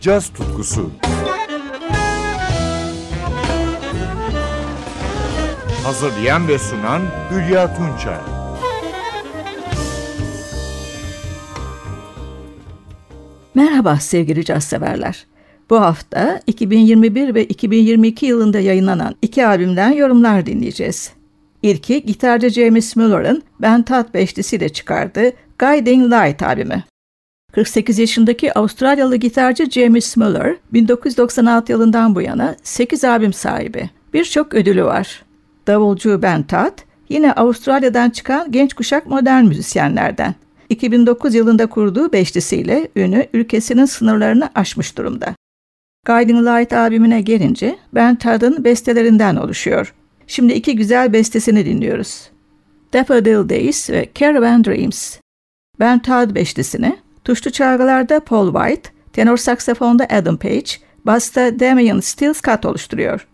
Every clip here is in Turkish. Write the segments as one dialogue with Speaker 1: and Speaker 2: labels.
Speaker 1: caz tutkusu. Hazırlayan ve sunan Hülya Tunçay.
Speaker 2: Merhaba sevgili caz severler. Bu hafta 2021 ve 2022 yılında yayınlanan iki albümden yorumlar dinleyeceğiz. İlki gitarcı James Miller'ın Ben Tat beşlisiyle çıkardığı Guiding Light albümü. 48 yaşındaki Avustralyalı gitarcı James Miller, 1996 yılından bu yana 8 albüm sahibi. Birçok ödülü var. Davulcu Ben Tat, yine Avustralya'dan çıkan genç kuşak modern müzisyenlerden. 2009 yılında kurduğu beşlisiyle ünü ülkesinin sınırlarını aşmış durumda. Guiding Light albümüne gelince Ben Todd'ın bestelerinden oluşuyor. Şimdi iki güzel bestesini dinliyoruz. Daffodil Days ve Caravan Dreams. Ben Todd beşlisini, tuşlu çalgılarda Paul White, tenor saksafonda Adam Page, basta Damian Steele Scott oluşturuyor.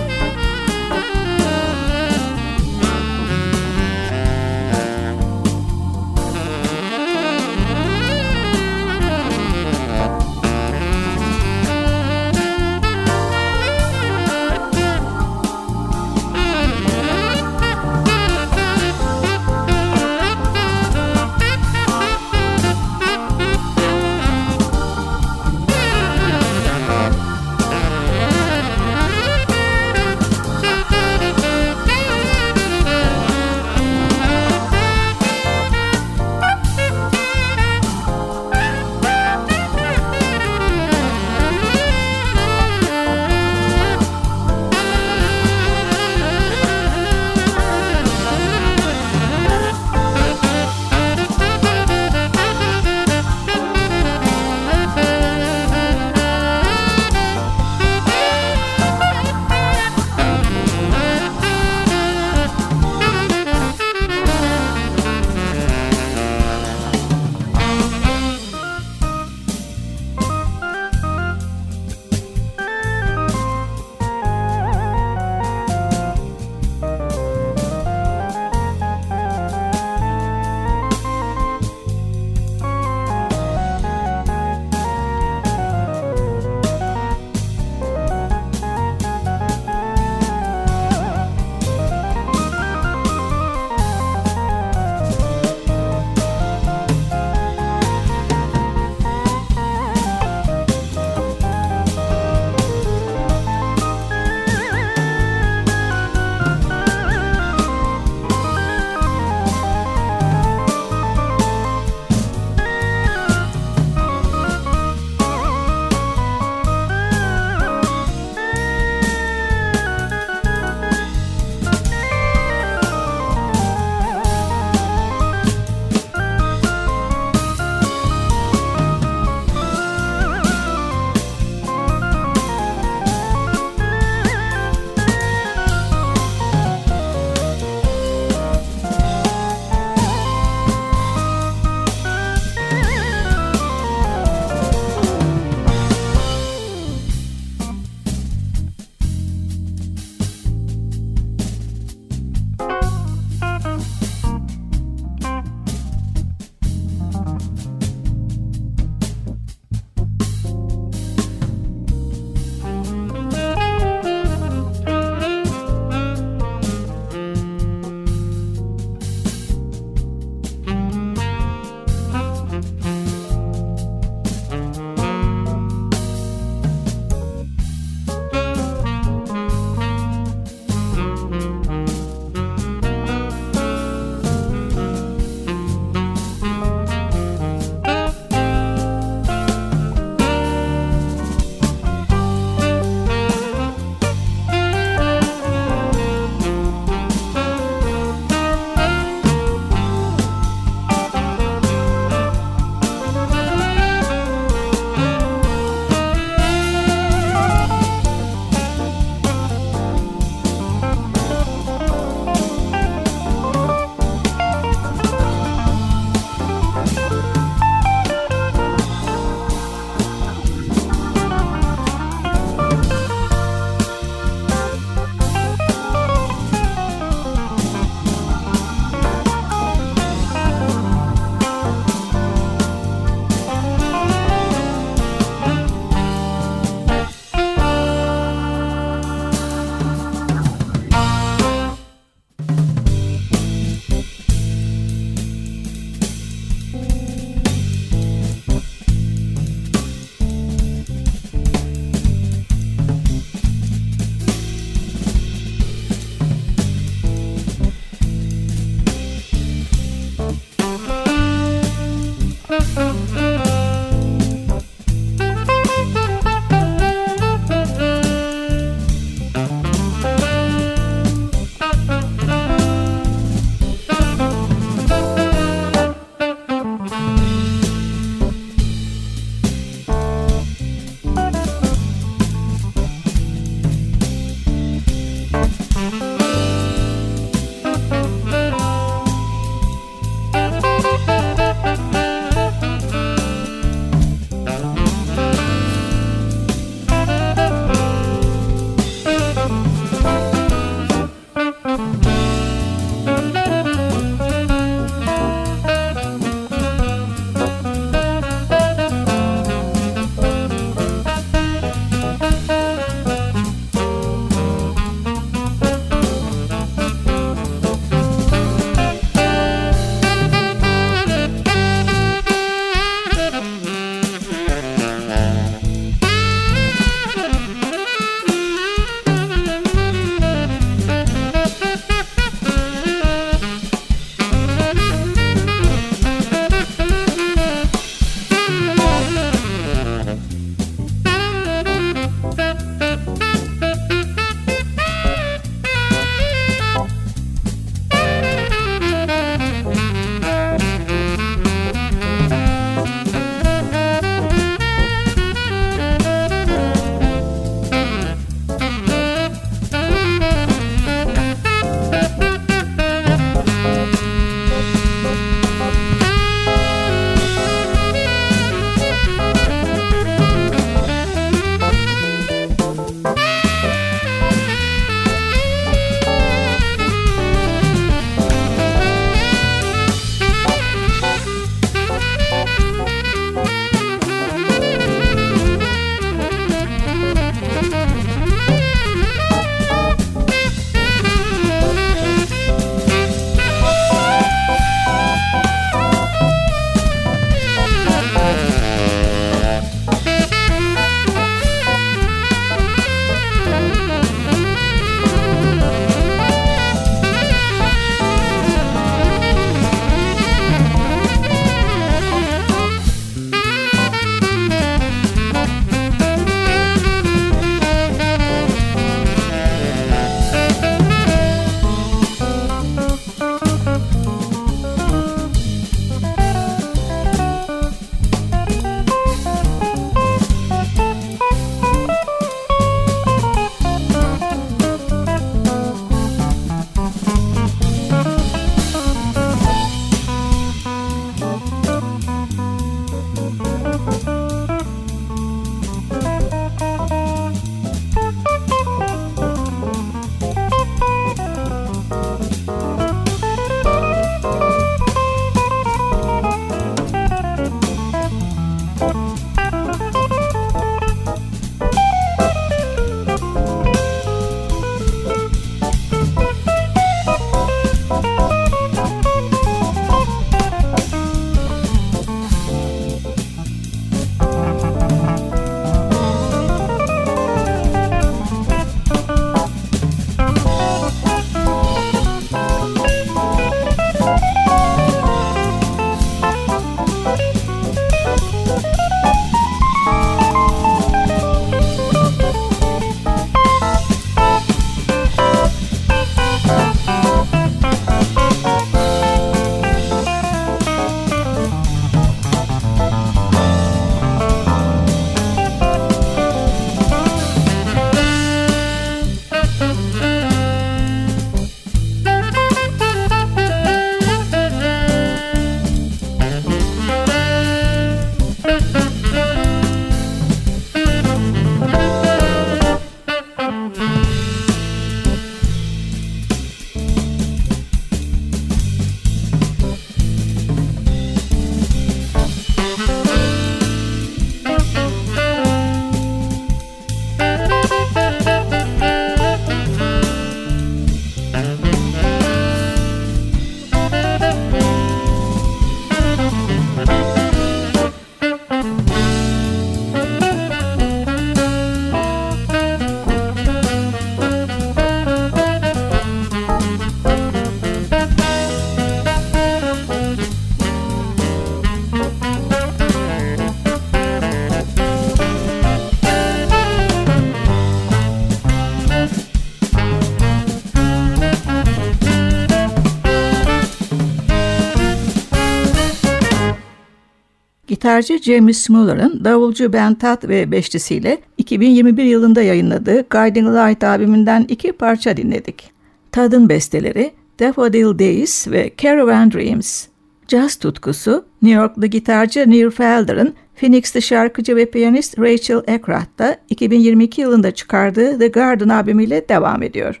Speaker 2: Gitarcı James Muller'ın davulcu Ben Tat ve beşlisiyle 2021 yılında yayınladığı Guiding Light albümünden iki parça dinledik. Tad'ın besteleri Daffodil Days ve Caravan Dreams. Jazz tutkusu New Yorklu gitarcı Neil Felder'ın Phoenix'te şarkıcı ve piyanist Rachel Eckroth da 2022 yılında çıkardığı The Garden albümüyle devam ediyor.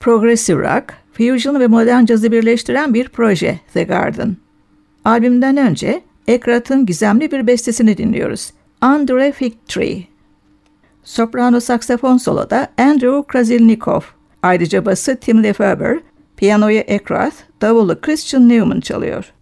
Speaker 2: Progressive rock, fusion ve modern cazı birleştiren bir proje The Garden. Albümden önce Eckroth'ın gizemli bir bestesini dinliyoruz. Under a Fig Tree. Soprano saksafon soloda Andrew Krasilnikov. Ayrıca bası Tim Lefebvre, piyanoyu Eckroth, davulu Christian Newman çalıyor.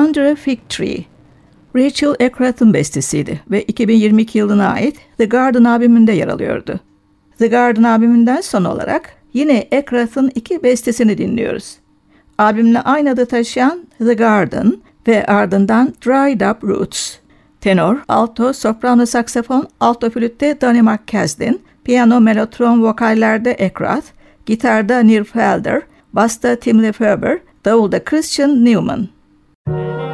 Speaker 2: Under a Fig Tree. Rachel Eckroth'un bestesiydi ve 2022 yılına ait The Garden albümünde yer alıyordu. The Garden albümünden son olarak yine Eckroth'un iki bestesini dinliyoruz. Albümle aynı adı taşıyan The Garden ve ardından Dried Up Roots. Tenor, alto, soprano saksafon, alto flütte Donny McCaslin, piyano, melotron, vokallerde Eckroth, gitarda Neil Felder, basta Tim Lefebvre, davulda Christian Newman. Thank you.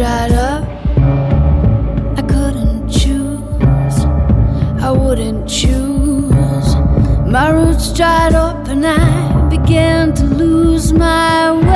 Speaker 2: dried up.
Speaker 3: I couldn't choose, I wouldn't choose. My roots dried up, and I began to lose my way.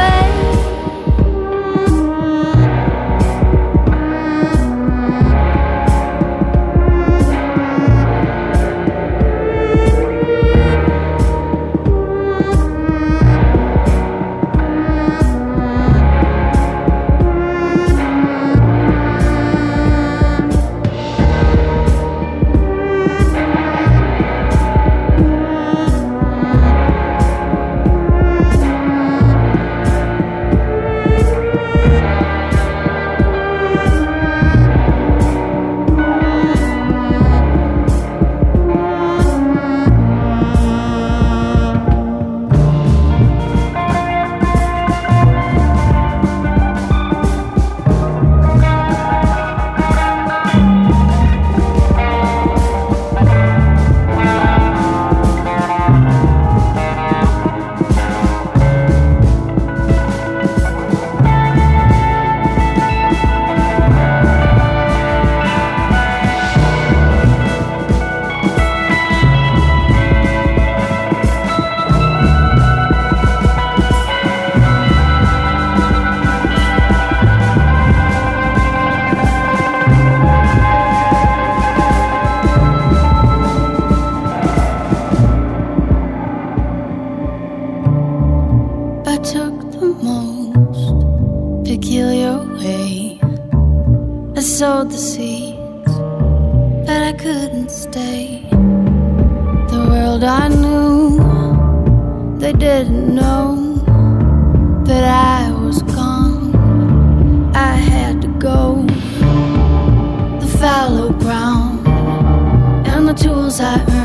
Speaker 3: I earn.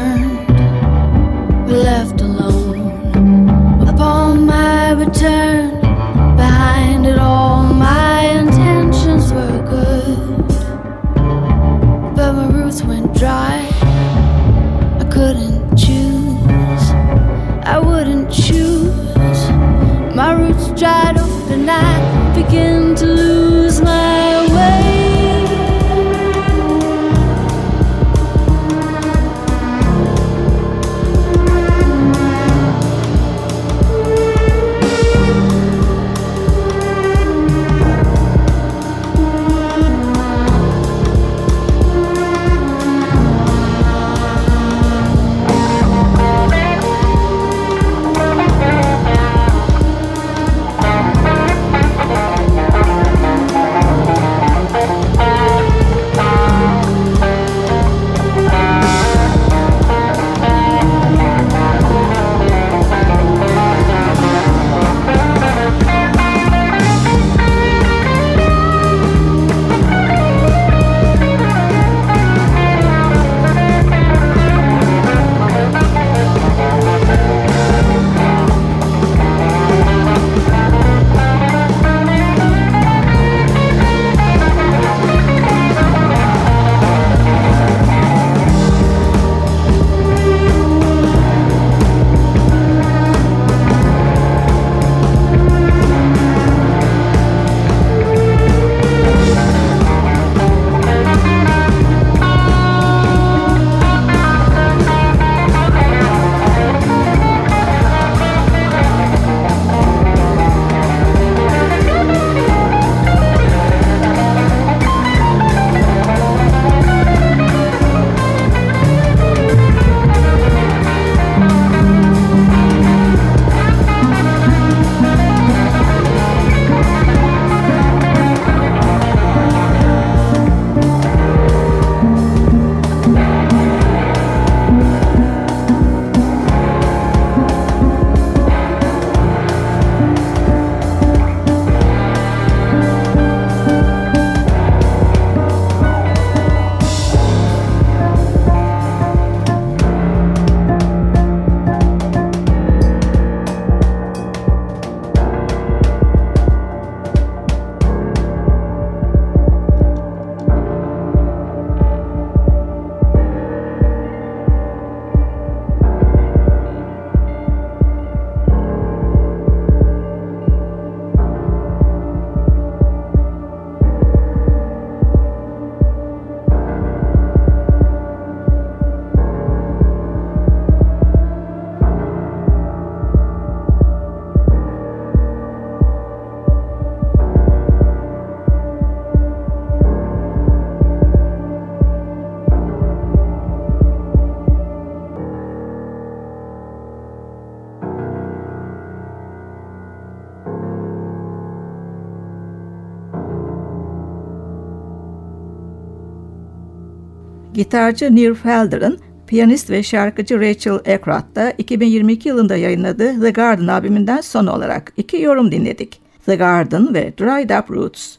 Speaker 2: Gitarcı Neil Felder'ın piyanist ve şarkıcı Rachel Eckroth da 2022 yılında yayınladığı The Garden albümünden son olarak iki yorum dinledik. The Garden ve Dried Up Roots.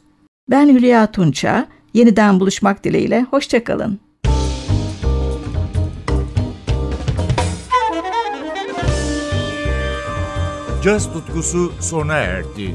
Speaker 2: Ben Hülya Tunça, yeniden buluşmak dileğiyle, hoşçakalın.
Speaker 1: Caz tutkusu sona erdi.